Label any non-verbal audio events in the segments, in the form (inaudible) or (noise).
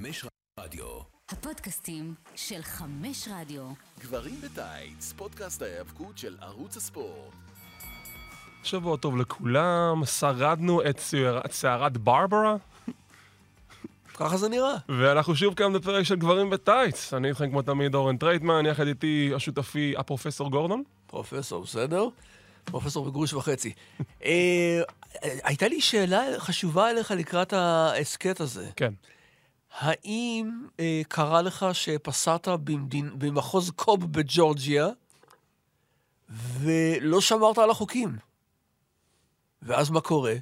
חמש רדיו. הפודקאסטים של חמש רדיו. גברים בטייץ, פודקאסט ההיאבקות של ערוץ הספורט. שבוע טוב לכולם, שרדנו את סערת- ברברה, (laughs) ככה זה נראה. ואנחנו שוב כאן בפרק של גברים בטייץ. אני איתכם כמו תמיד אורן טרייטמן, יחד איתי השותפי הפרופסור גורדון. פרופסור, בסדר? פרופסור בגרוש וחצי. אה, הייתה לי שאלה חשובה אליך לקראת ההסכת הזה. כן. האם אה, קרה לך שפסעת במדין, במחוז קוב בג'ורג'יה ולא שמרת על החוקים? ואז מה קורה?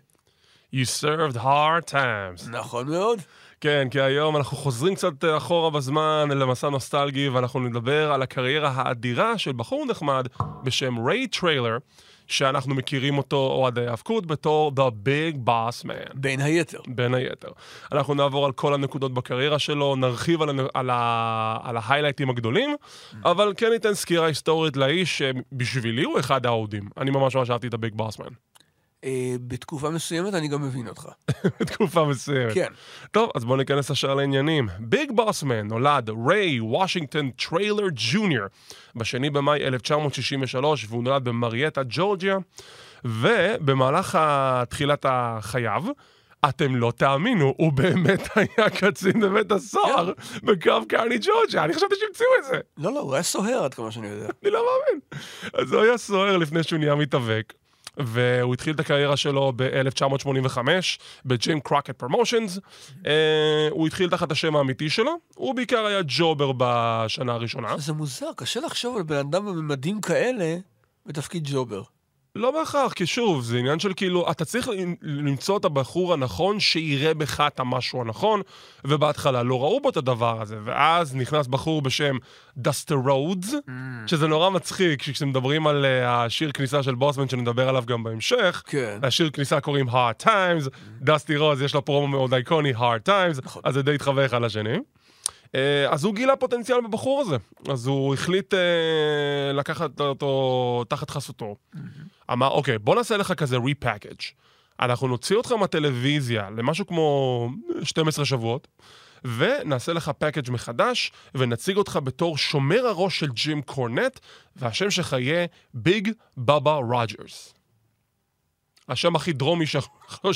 You served hard times. נכון מאוד. כן, כי היום אנחנו חוזרים קצת אחורה בזמן למסע נוסטלגי, ואנחנו נדבר על הקריירה האדירה של בחור נחמד בשם ריי טריילר, שאנחנו מכירים אותו, אוהד ההיאבקות, בתור The Big Boss Man. בין היתר. בין היתר. אנחנו נעבור על כל הנקודות בקריירה שלו, נרחיב על, הנ- על, ה... על ההיילייטים הגדולים, אבל כן ניתן סקירה היסטורית לאיש שבשבילי הוא אחד האהודים. אני ממש ממש אהבתי את הביג בוסמן. אה, בתקופה מסוימת אני גם מבין אותך. (laughs) בתקופה מסוימת. כן. טוב, אז בואו ניכנס ישר לעניינים. ביג בוסמן נולד ריי וושינגטון טריילר ג'וניור בשני במאי 1963, והוא נולד במרייטה, ג'ורג'יה, ובמהלך תחילת חייו, אתם לא תאמינו, הוא באמת (laughs) היה קצין בבית הסוהר בקו קרני ג'ורג'יה, אני חשבתי שהמציאו את זה. לא, לא, הוא היה סוהר עד כמה שאני יודע. אני לא מאמין. אז הוא היה סוהר לפני שהוא נהיה מתאבק, והוא התחיל את הקריירה שלו ב-1985 בג'ים קרוקט פרומושנס. אה, הוא התחיל תחת השם האמיתי שלו, הוא בעיקר היה ג'ובר בשנה הראשונה. זה מוזר, קשה לחשוב על בן אדם בממדים כאלה בתפקיד ג'ובר. לא בהכרח, כי שוב, זה עניין של כאילו, אתה צריך למצוא את הבחור הנכון שיראה בך את המשהו הנכון, ובהתחלה לא ראו בו את הדבר הזה, ואז נכנס בחור בשם דסטי רודס, שזה נורא מצחיק, כשמדברים על uh, השיר כניסה של בוסמן, שנדבר עליו גם בהמשך, כן. השיר כניסה קוראים Hard Times, דסטי רודס יש לו פרומו מאוד אייקוני, Hard Times, נכון. אז זה די התחבר אחד לשני. אה, אז הוא גילה פוטנציאל בבחור הזה, אז הוא החליט אה, לקחת אותו תחת חסותו. אמר, אוקיי, בוא נעשה לך כזה repackage. אנחנו נוציא אותך מהטלוויזיה למשהו כמו 12 שבועות, ונעשה לך package מחדש, ונציג אותך בתור שומר הראש של ג'ים קורנט, והשם שלך יהיה ביג בבא רוג'רס. השם הכי דרומי שיכול (laughs)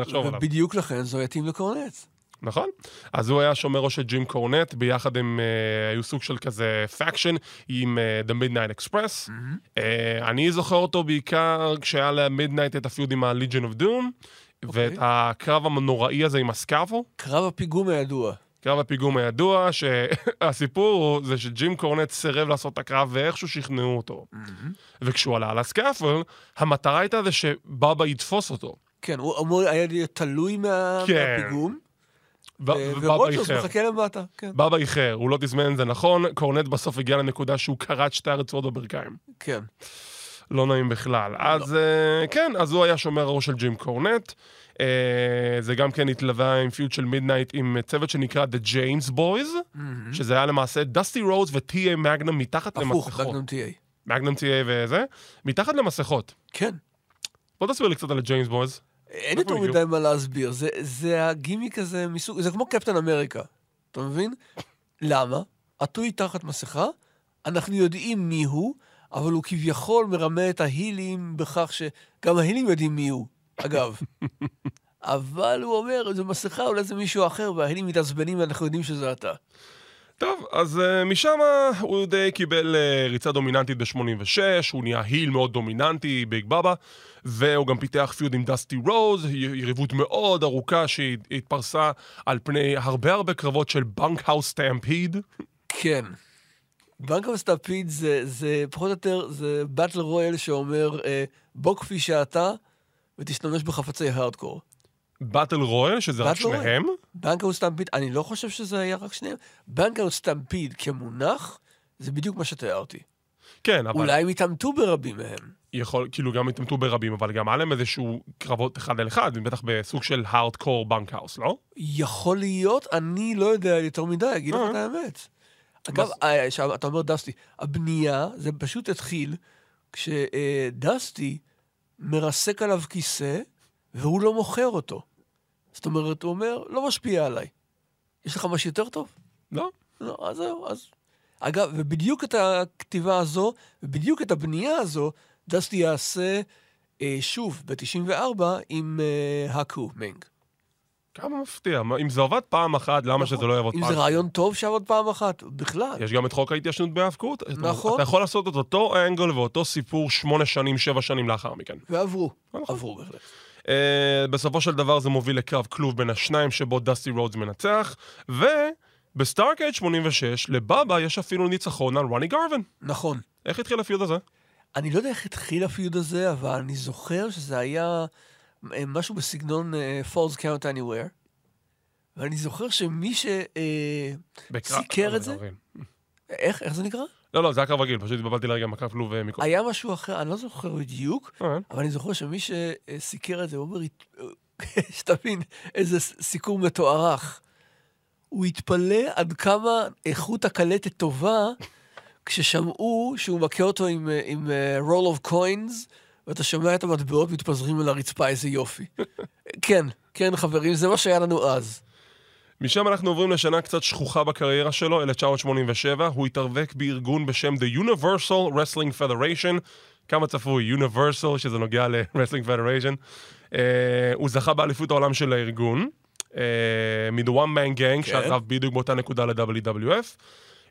לחשוב עליו. ובדיוק לכן זה יתאים לקורנט. נכון? אז הוא היה שומר ראש של ג'ים קורנט, ביחד הם uh, היו סוג של כזה faction עם uh, The Midnight Express. Uh, אני זוכר אותו בעיקר כשהיה למידנייט את ה feud עם ה-Legion of Doom, ואת הקרב הנוראי הזה עם ה scaffold. קרב הפיגום הידוע. קרב הפיגום הידוע, שהסיפור הוא זה שג'ים קורנט סירב לעשות את הקרב ואיכשהו שכנעו אותו. וכשהוא עלה על ה scaffold, המטרה הייתה זה שבאבא יתפוס אותו. כן, הוא אמור היה להיות תלוי מה- כן. מהפיגום, ובאבא ורוג'רס איחר. מחכה למטה. כן, בבא איחר, הוא לא תזמן את זה נכון, קורנט בסוף הגיע לנקודה שהוא קרט שתי הרצועות בברכיים. כן. לא נעים בכלל. אז אה, כן, אז הוא היה שומר הראש של ג'ים קורנט. אה, זה גם כן התלווה עם פיוט של מידנייט עם צוות שנקרא The James Boys, שזה היה למעשה דסטי רודס ו-T.A. מגנום מתחת הפוך, למסכות. מגנום TA. מגנום T.A. וזה, מתחת למסכות. כן. בוא תסביר לי קצת על ה-James Boys. אין איפה יותר? מדי מה להסביר, זה- זה הגימיק הזה מסוג, זה כמו קפטן אמריקה, אתה מבין? למה? עטוי תחת מסכה, אנחנו יודעים מי הוא, אבל הוא כביכול מרמה את ההילים בכך שגם ההילים יודעים מי הוא, אגב. (laughs) אבל הוא אומר, זו מסכה, אולי זה מישהו אחר, וההילים מתעצבנים ואנחנו יודעים שזה אתה. טוב, אז uh, משם הוא די קיבל uh, ריצה דומיננטית ב-86, הוא נהיה heel מאוד דומיננטי, ביג בבא, והוא גם פיתח feud עם דסטי רודס, יריבות מאוד ארוכה שהתפרסה על פני הרבה הרבה קרבות של Bunkhouse Stampede. כן. בנק המסטאפיד זה, זה פחות או יותר, זה battle royal שאומר, אה, בוא כפי שאתה, ותשתמש בחפצי הארדקור. Battle royal, שזה רק. שניהם. Bunkhouse Stampede, אני לא חושב שזה היה רק שניהם. Bunkhouse Stampede כמונח, זה בדיוק מה שתיארתי. כן, אבל אולי הם התעמתו ברבים מהם. יכול, כאילו גם התעמתו ברבים, אבל גם היה להם איזשהו קרבות אחד על אחד, בטח בסוג של hardcore bunkhouse, לא? יכול להיות, אני לא יודע יותר מדי, אגיד לך אה. את האמת. אגב, אה, אתה אומר דסטי, הבנייה, זה פשוט התחיל כשדסטי מרסק עליו כיסא, והוא לא מוכר אותו. זאת אומרת, הוא אומר, לא משפיע עליי. יש לך משהו יותר טוב? לא? לא, אז זהו, אז... אגב, ובדיוק את הכתיבה הזו, ובדיוק את הבנייה הזו, דסטי יעשה אה, שוב ב-94 עם אה, הקו מינג. כמה מפתיע. אם זה עבד פעם אחת, למה שזה לא יעבוד אם פעם? זה רעיון טוב שעבוד פעם אחת, בכלל. יש גם את חוק ההתיישנות בהאבקות. נכון. אתה יכול לעשות את אותו אנגל ואותו סיפור שמונה שנים, שבע שנים לאחר מכן. ועברו, נכון. עברו בהחלט. Uh, בסופו של דבר זה מוביל לקרב כלוב בין השניים שבו דסטי רודס מנצח, ובסטארקייד 86 לבבא יש אפילו ניצחון על רוני גרווין. נכון. איך התחיל ה feud הזה? אני לא יודע איך התחיל ה feud הזה, אבל אני זוכר שזה היה אה, משהו בסגנון אה, Falls Count Anywhere. ואני זוכר שמי ש... אה, בקרב- סיקר את זה? איך? איך זה נקרא? לא, לא, זה היה קרב רגיל, פשוט התבלבלתי לרגע עם הקרב כלוב ומיקום. היה משהו אחר, אני לא זוכר בדיוק, אה, אבל אני זוכר שמי שסיקר את זה, הוא אומר, (laughs) שתבין איזה סיקור מתוארך. הוא התפלא עד כמה איכות הקלטת טובה, כששמעו שהוא מכה אותו עם, אה, עם רול אוף קוינס, ואתה שומע את המטבעות מתפזרים על הרצפה, איזה יופי. (laughs) כן, כן, חברים, זה מה שהיה לנו אז. משם אנחנו עוברים לשנה קצת שכוחה בקריירה שלו, 1987, הוא התאבק בארגון בשם The Universal Wrestling Federation, כמה צפוי, Universal, שזה נוגע ל-Wrestling Federation. Uh, הוא זכה באליפות העולם של הארגון, uh, מ-The One Man Gang, כן. שעזב בדיוק באותה נקודה ל-WWF.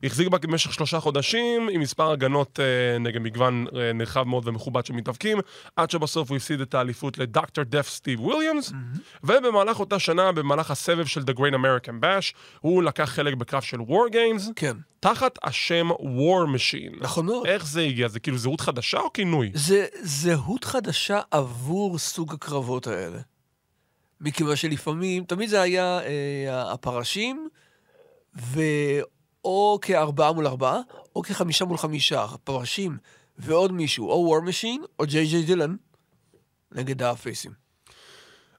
החזיק בה במשך שלושה חודשים, עם מספר הגנות uh, נגד מגוון uh, נרחב מאוד ומכובד של מתאבקים, עד שבסוף הוא הפסיד את האליפות לדוקטור דף סטיב וויליאמס, ובמהלך אותה שנה, במהלך הסבב של The Great American Bash, הוא לקח חלק בקרב של War Games, כן, תחת השם War Machine. נכון מאוד. איך זה הגיע? זה כאילו זהות חדשה או כינוי? זה זהות חדשה עבור סוג הקרבות האלה. מכיוון שלפעמים, תמיד זה היה אה, הפרשים, או כארבעה מול ארבעה, או כחמישה מול חמישה. הפרשים ועוד מישהו, או War Machine, או ג'יי ג'יי דילן, נגד הפייסים.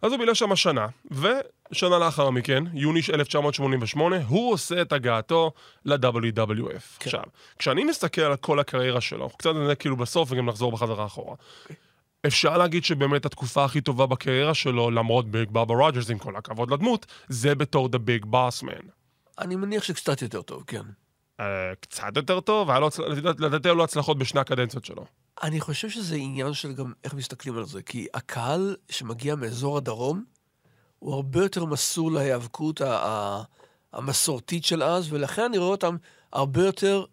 אז הוא בילה שם שנה, ושנה לאחר מכן, יוני 1988, הוא עושה את הגעתו ל-WWF. כן. עכשיו, כשאני מסתכל על כל הקריירה שלו, אנחנו קצת נדע כאילו בסוף וגם נחזור בחזרה אחורה. אפשר להגיד שבאמת התקופה הכי טובה בקריירה שלו, למרות ביג בבא רוג'רס, עם כל הכבוד לדמות, זה בתור The Big Boss Man. אני מניח שקצת יותר טוב, כן. Uh, קצת יותר טוב, היה לו, לדעת- לדעתי היו לו הצלחות בשני הקדנציות שלו. אני חושב שזה עניין של גם איך מסתכלים על זה, כי הקהל שמגיע מאזור הדרום, הוא הרבה יותר מסור להיאבקות המסורתית של אז, ולכן אני רואה אותם הרבה יותר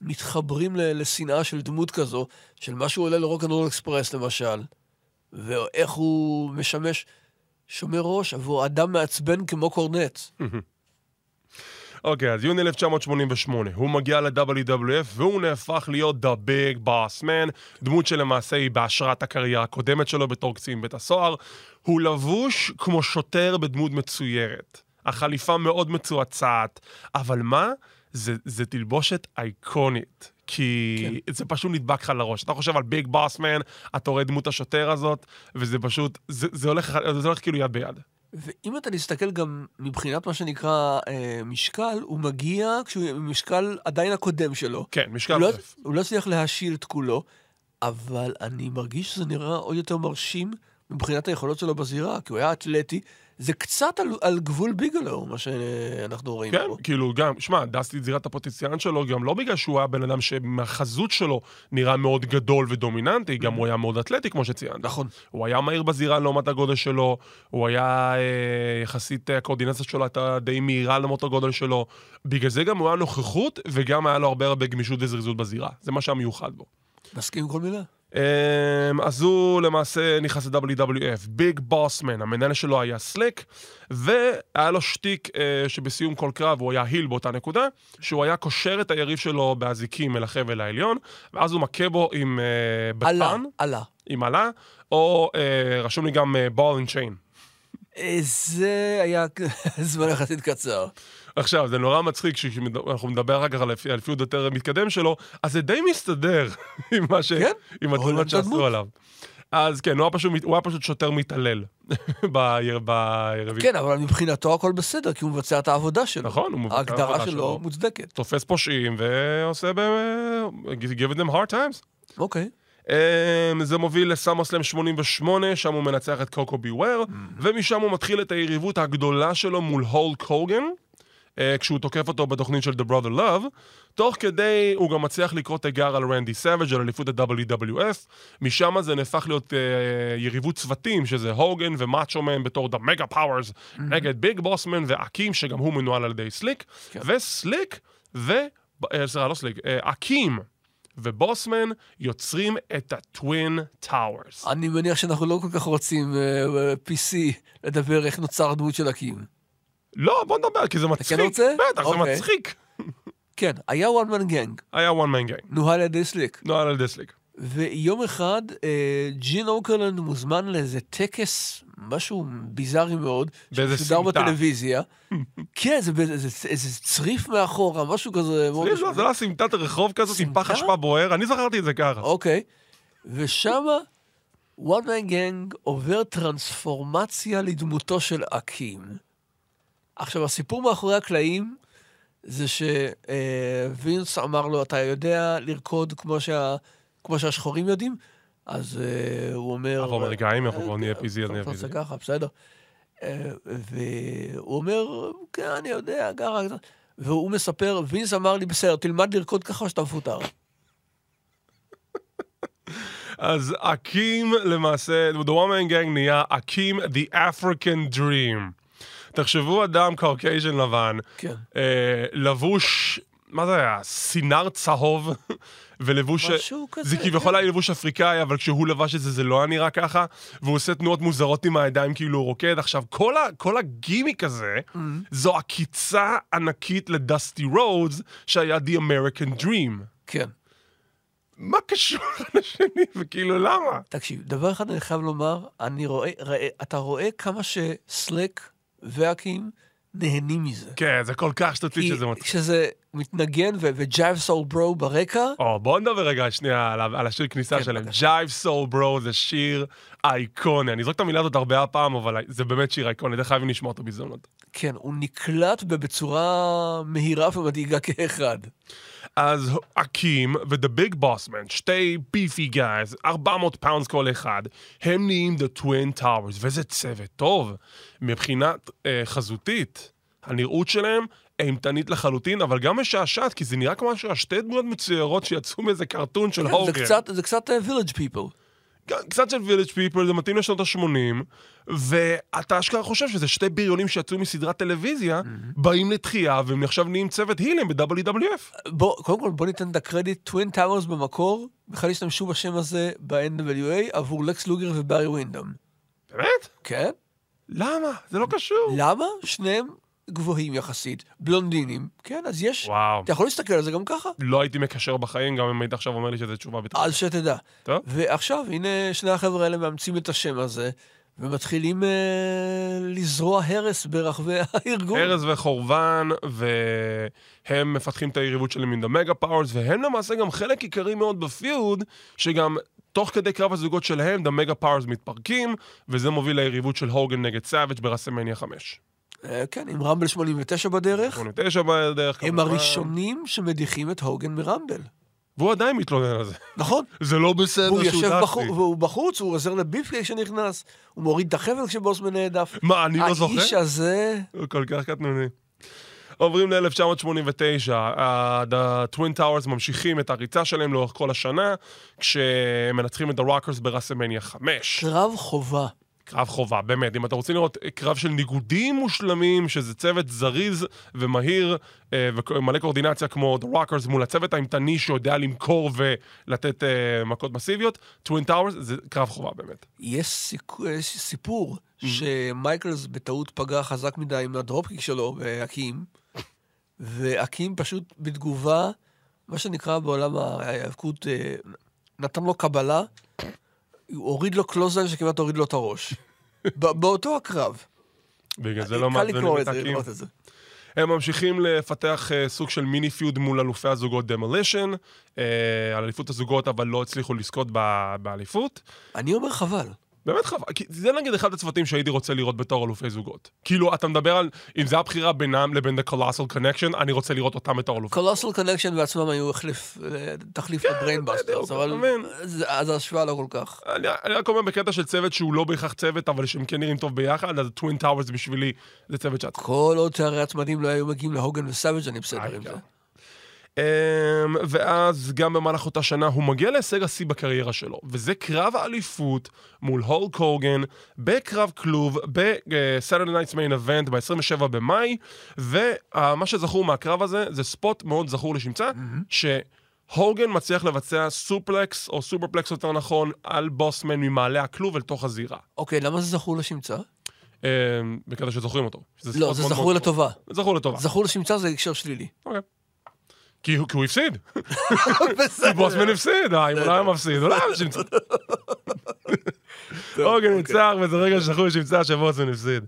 מתחברים ל- לשנאה של דמות כזו, של מה שהוא עולה לרוקנרול אקספרס למשל, ואיך הוא משמש שומר ראש עבור אדם מעצבן כמו קורנט. אוקיי, אז יוני 1988, הוא מגיע ל-WWF והוא נהפך להיות The Big Boss Man, דמות שלמעשה היא בהשראת הקריירה הקודמת שלו בתור קצין בית הסוהר. הוא לבוש כמו שוטר בדמות מצוירת. החליפה מאוד מצועצעת, אבל מה? זה, זה תלבושת אייקונית. כי כן. זה פשוט נדבק לך לראש. אתה חושב על ביג בוס מן, אתה רואה דמות השוטר הזאת, וזה פשוט, זה, זה, הולך, זה הולך כאילו יד ביד. ואם אתה תסתכל גם מבחינת מה שנקרא אה, משקל, הוא מגיע כשהוא משקל עדיין הקודם שלו. כן, משקל הוא לא, עודף. הוא לא הצליח להשיל את כולו, אבל אני מרגיש שזה נראה עוד יותר מרשים מבחינת היכולות שלו בזירה, כי הוא היה אתלטי. זה קצת על, על גבול ביגלו, מה שאנחנו רואים כן, פה. כאילו גם, שמע, דסטי זירת הפוטנציאל שלו, גם לא בגלל שהוא היה בן אדם שמהחזות שלו נראה מאוד גדול ודומיננטי, גם הוא היה מאוד אתלטי, כמו שציינת. נכון. הוא היה מהיר בזירה לעומת הגודל שלו, הוא היה אה, יחסית, אה, הקואורדינציה שלו הייתה די מהירה לעומת הגודל שלו. בגלל זה גם הוא היה נוכחות, וגם היה לו הרבה הרבה גמישות וזריזות בזירה. זה מה שהיה מיוחד בו. מסכים עם כל מילה. Um, אז הוא למעשה נכנס ל-WWF, ביג בוסמן, המנהל שלו היה סליק, והיה לו שטיק uh, שבסיום כל קרב הוא היה heel באותה נקודה, שהוא היה קושר את היריב שלו באזיקים אל החבל העליון, ואז הוא מכה בו עם uh, אלה, baton, אלה. עם אלה, או uh, רשום לי גם ball and chain. אה, זה היה (laughs) זמן יחסית קצר. עכשיו, זה נורא מצחיק כשאנחנו נדבר אחר כך על האליפות יותר מתקדם שלו, אז זה די מסתדר (laughs) עם מה ש... כן? עם התלונות שעשו. עליו. אז כן, הוא היה פשוט, הוא היה פשוט שוטר מתעלל (laughs) ביריבים. כן, אבל מבחינתו הכל בסדר, כי הוא מבצע את העבודה שלו. נכון, הוא מבצע את ההגדרה העבודה שלו שלו. מוצדקת. תופס פושעים ועושה ב... give them hard times. אוקיי. Um, זה מוביל לסאמרסלאם 88, שם הוא מנצח את קוקו ביוור, ומשם הוא מתחיל את היריבות הגדולה שלו מול הולק הוגן. אה, כשהוא תוקף אותו בתוכנית של The Brother Love. תוך כדי, הוא גם מצליח לקרוא תיגר על רנדי סאבג' על אליפות ה-WWF. משם זה נהפך להיות אה, יריבות צוותים, שזה הוגן ומאצ'ו מן בתור The Mega Powers, נגד ביג בוסמן ואקים, שגם הוא מנוהל על ידי סליק. כן. וסליק ו... אה, סליחה, לא סליק, אקים ובוסמן יוצרים את ה Twin Towers. אני מניח שאנחנו לא כל כך רוצים אה, PC לדבר איך נוצר הדמות של הקים. לא, בוא נדבר, כי זה מצחיק. רוצה? בטח, זה אוקיי. מצחיק. כן, היה one man gang, היה one man gang. נוהל על ידי סליק. נוהל על ידי סליק. ויום אחד אה, ג'ין אוקרלנד מוזמן לאיזה טקס, משהו ביזארי מאוד, ששודר סמטה. בטלוויזיה. כן, זה איזה צריף מאחורה, משהו כזה. מאוד לא. זה לא סמטת רחוב כזאת עם פח? אשפה בוער, אני זכרתי את זה ככה. אוקיי. ושמה one man gang עובר טרנספורמציה לדמותו של אקים. עכשיו, הסיפור מאחורי הקלעים זה שווינס אמר לו, אתה יודע לרקוד כמו, שה, כמו שהשחורים יודעים? אז אה, הוא אומר... אנחנו אמריקאים, אנחנו כבר נהיה אה, PC, אז נהיה אתה רוצה PC. ככה, בסדר. אה, והוא אומר, כן, אני יודע, ככה. והוא מספר, וינס אמר לי, בסדר, תלמד לרקוד ככה שאתה מפוטר. אז אקים למעשה, The One Man Gang נהיה אקים The African Dream. תחשבו אדם Caucasian לבן, כן. אה, לבוש, מה זה היה? סינר צהוב, (laughs) ולבוש... משהו כזה, זה כביכול היה לבוש אפריקאי, אבל כשהוא לבש את זה, זה לא היה נראה ככה, והוא עושה תנועות מוזרות עם הידיים כאילו הוא רוקד. עכשיו, כל, ה, כל הגימיק הזה, Mm-hmm. זו עקיצה ענקית לדסטי רודס, שהיה The American Dream. כן. מה קשור (laughs) לשני, וכאילו למה? תקשיב, דבר אחד אני חייב לומר, אני רואה, ראה, אתה רואה כמה שסלק ואקים נהנים מזה. כן, זה כל כך שטותי שזה מצחיק. כשזה מתנגן וג'ייב סול ברו ברקע, או, בואו נדבר רגע שנייה על, על השיר כניסה כן, שלהם. Jive Soul Bro זה שיר אייקוני. אני זורק את המילה הזאת הרבה הפעם, אבל זה באמת שיר אייקוני, אתם חייבים לשמוע אותו בהזדמנות. כן, הוא נקלט בצורה מהירה ומדאיגה כאחד. אז אקים Big Boss Man, שתי beefy guys, 400 pounds כל אחד, הם נהיים The Twin Towers, וזה צוות טוב. מבחינת אה, חזותית, הנראות שלהם אימתנית לחלוטין, אבל גם משעשעת, כי זה נראה כמו שתי דמויות מצוירות שיצאו מאיזה cartoon של כן, הוגן. זה קצת, זה קצת uh, village people. קצת של Village People, זה מתאים לשנות ה-80, ואתה אשכרה חושב שזה שתי בריונים שיצאו מסדרת טלוויזיה, באים לתחייה, והם עכשיו נהיים צוות הילם ב-WWF. בוא, קודם כל בוא ניתן את הקרדיט, טווין טאוורס במקור, בכלל השתמשו בשם הזה ב-NWA עבור לקס לוגר ובארי ווינדום. באמת? כן? למה? זה לא קשור. למה? שניהם גבוהים יחסית, בלונדינים. כן, אז יש... וואו. אתה יכול להסתכל על זה גם ככה. לא הייתי מקשר בחיים, גם אם היית עכשיו אומר לי שזו תשובה בטח. אז שתדע. טוב. ועכשיו, הנה שני החבר'ה האלה מאמצים את השם הזה, ומתחילים אה, לזרוע הרס ברחבי (laughs) הארגון. הרס וחורבן, והם מפתחים את היריבות שלהם עם ה Mega Powers, והם למעשה גם חלק עיקרי מאוד ב feud, שגם תוך כדי קרב הזוגות שלהם, ה Mega Powers מתפרקים, וזה מוביל ליריבות של הוגן נגד סאביג' ב WrestleMania 5. אה, כן, עם Rumble 89 בדרך. 89 בדרך, הם כמובן. הראשונים שמדיחים את הוגן מ Rumble. והוא עדיין מתלונן על זה. נכון? זה לא בסדר הוא שהוא יושב דסטי. בחוץ, והוא בחוץ, הוא עוזר לביפקי כשנכנס, הוא מוריד את החבל כשבוסמן נהדף. מה, אני לא זוכר? האיש הזה... הוא כל כך קטנוני. עוברים ל-1989, ה-The Twin Towers ממשיכים את הריצה שלהם לאורך כל השנה, כשהם מנצחים את ה-Rockers ברסמניה 5. קרב חובה. קרב חובה, באמת. אם אתם רוצים לראות קרב של ניגודים מושלמים, שזה צוות זריז ומהיר אה, ומלא קואורדינציה כמו The Rockers מול הצוות האימתני שיודע למכור ולתת אה, מכות מסיביות, Twin Towers זה קרב חובה באמת. יש סיק- יש סיפור Mm-hmm. שמייקלס בטעות פגע חזק מדי עם הדרופקיק שלו באקים, ואקים פשוט בתגובה, מה שנקרא בעולם ההיאבקות, אה, נתן לו קבלה, הוא הוריד לו קלוזן שכמעט הוריד לו את הראש. (laughs) ב- באותו הקרב. בגלל זה לא את זה. הם ממשיכים לפתח uh, סוג של מיני feud מול אלופי הזוגות Demolition, uh, על אליפות הזוגות, אבל לא הצליחו לזכות ב- באליפות. אני אומר חבל. באמת חבל, זה נגיד אחד הצוותים שהייתי רוצה לראות בתור אלופי זוגות. כאילו, אתה מדבר על, אם זה הבחירה בינם לבין The Colossal Connection, אני רוצה לראות אותם בתור אלופים. Colossal Connection בעצמם היו החליף, אה, תחליף ל Brain Busters, כן, אבל אז ההשוואה לא כל כך. אני, רק אומר בקטע של צוות שהוא לא בהכרח צוות, אבל שהם כן נראים טוב ביחד, אז Twin Towers בשבילי זה צוות שאת... כל עוד תארי הצמדים לא היו מגיעים להוגן וסאביג' אני בסדר עם זה. Um, ואז גם במהלך אותה שנה הוא מגיע להישג השיא בקריירה שלו, וזה קרב האליפות מול הולק הוגן בקרב כלוב ב-Saturday Night's Main Event ב-27 במאי, ומה שזכור מהקרב הזה זה spot מאוד זכור לשמצה, שהוגן מצליח לבצע suplex, או superplex יותר נכון, על בוסמן ממעלה הכלוב אל תוך הזירה. אוקיי, למה זה זכור לשמצה? Um, בקטע שזוכרים אותו. לא, זה זכור לטובה. זכור לטובה. זכור לשמצה זה הקשר שלילי. אוקיי. כי הוא כי הוא הפסיד. (laughs) כי בוסמן הפסיד, אה, אם הוא לא היה מפסיד, הוא לא היה שמצה. אוקיי, ניצח, וזה רגע שכחו שימצא שבוסמן הפסיד.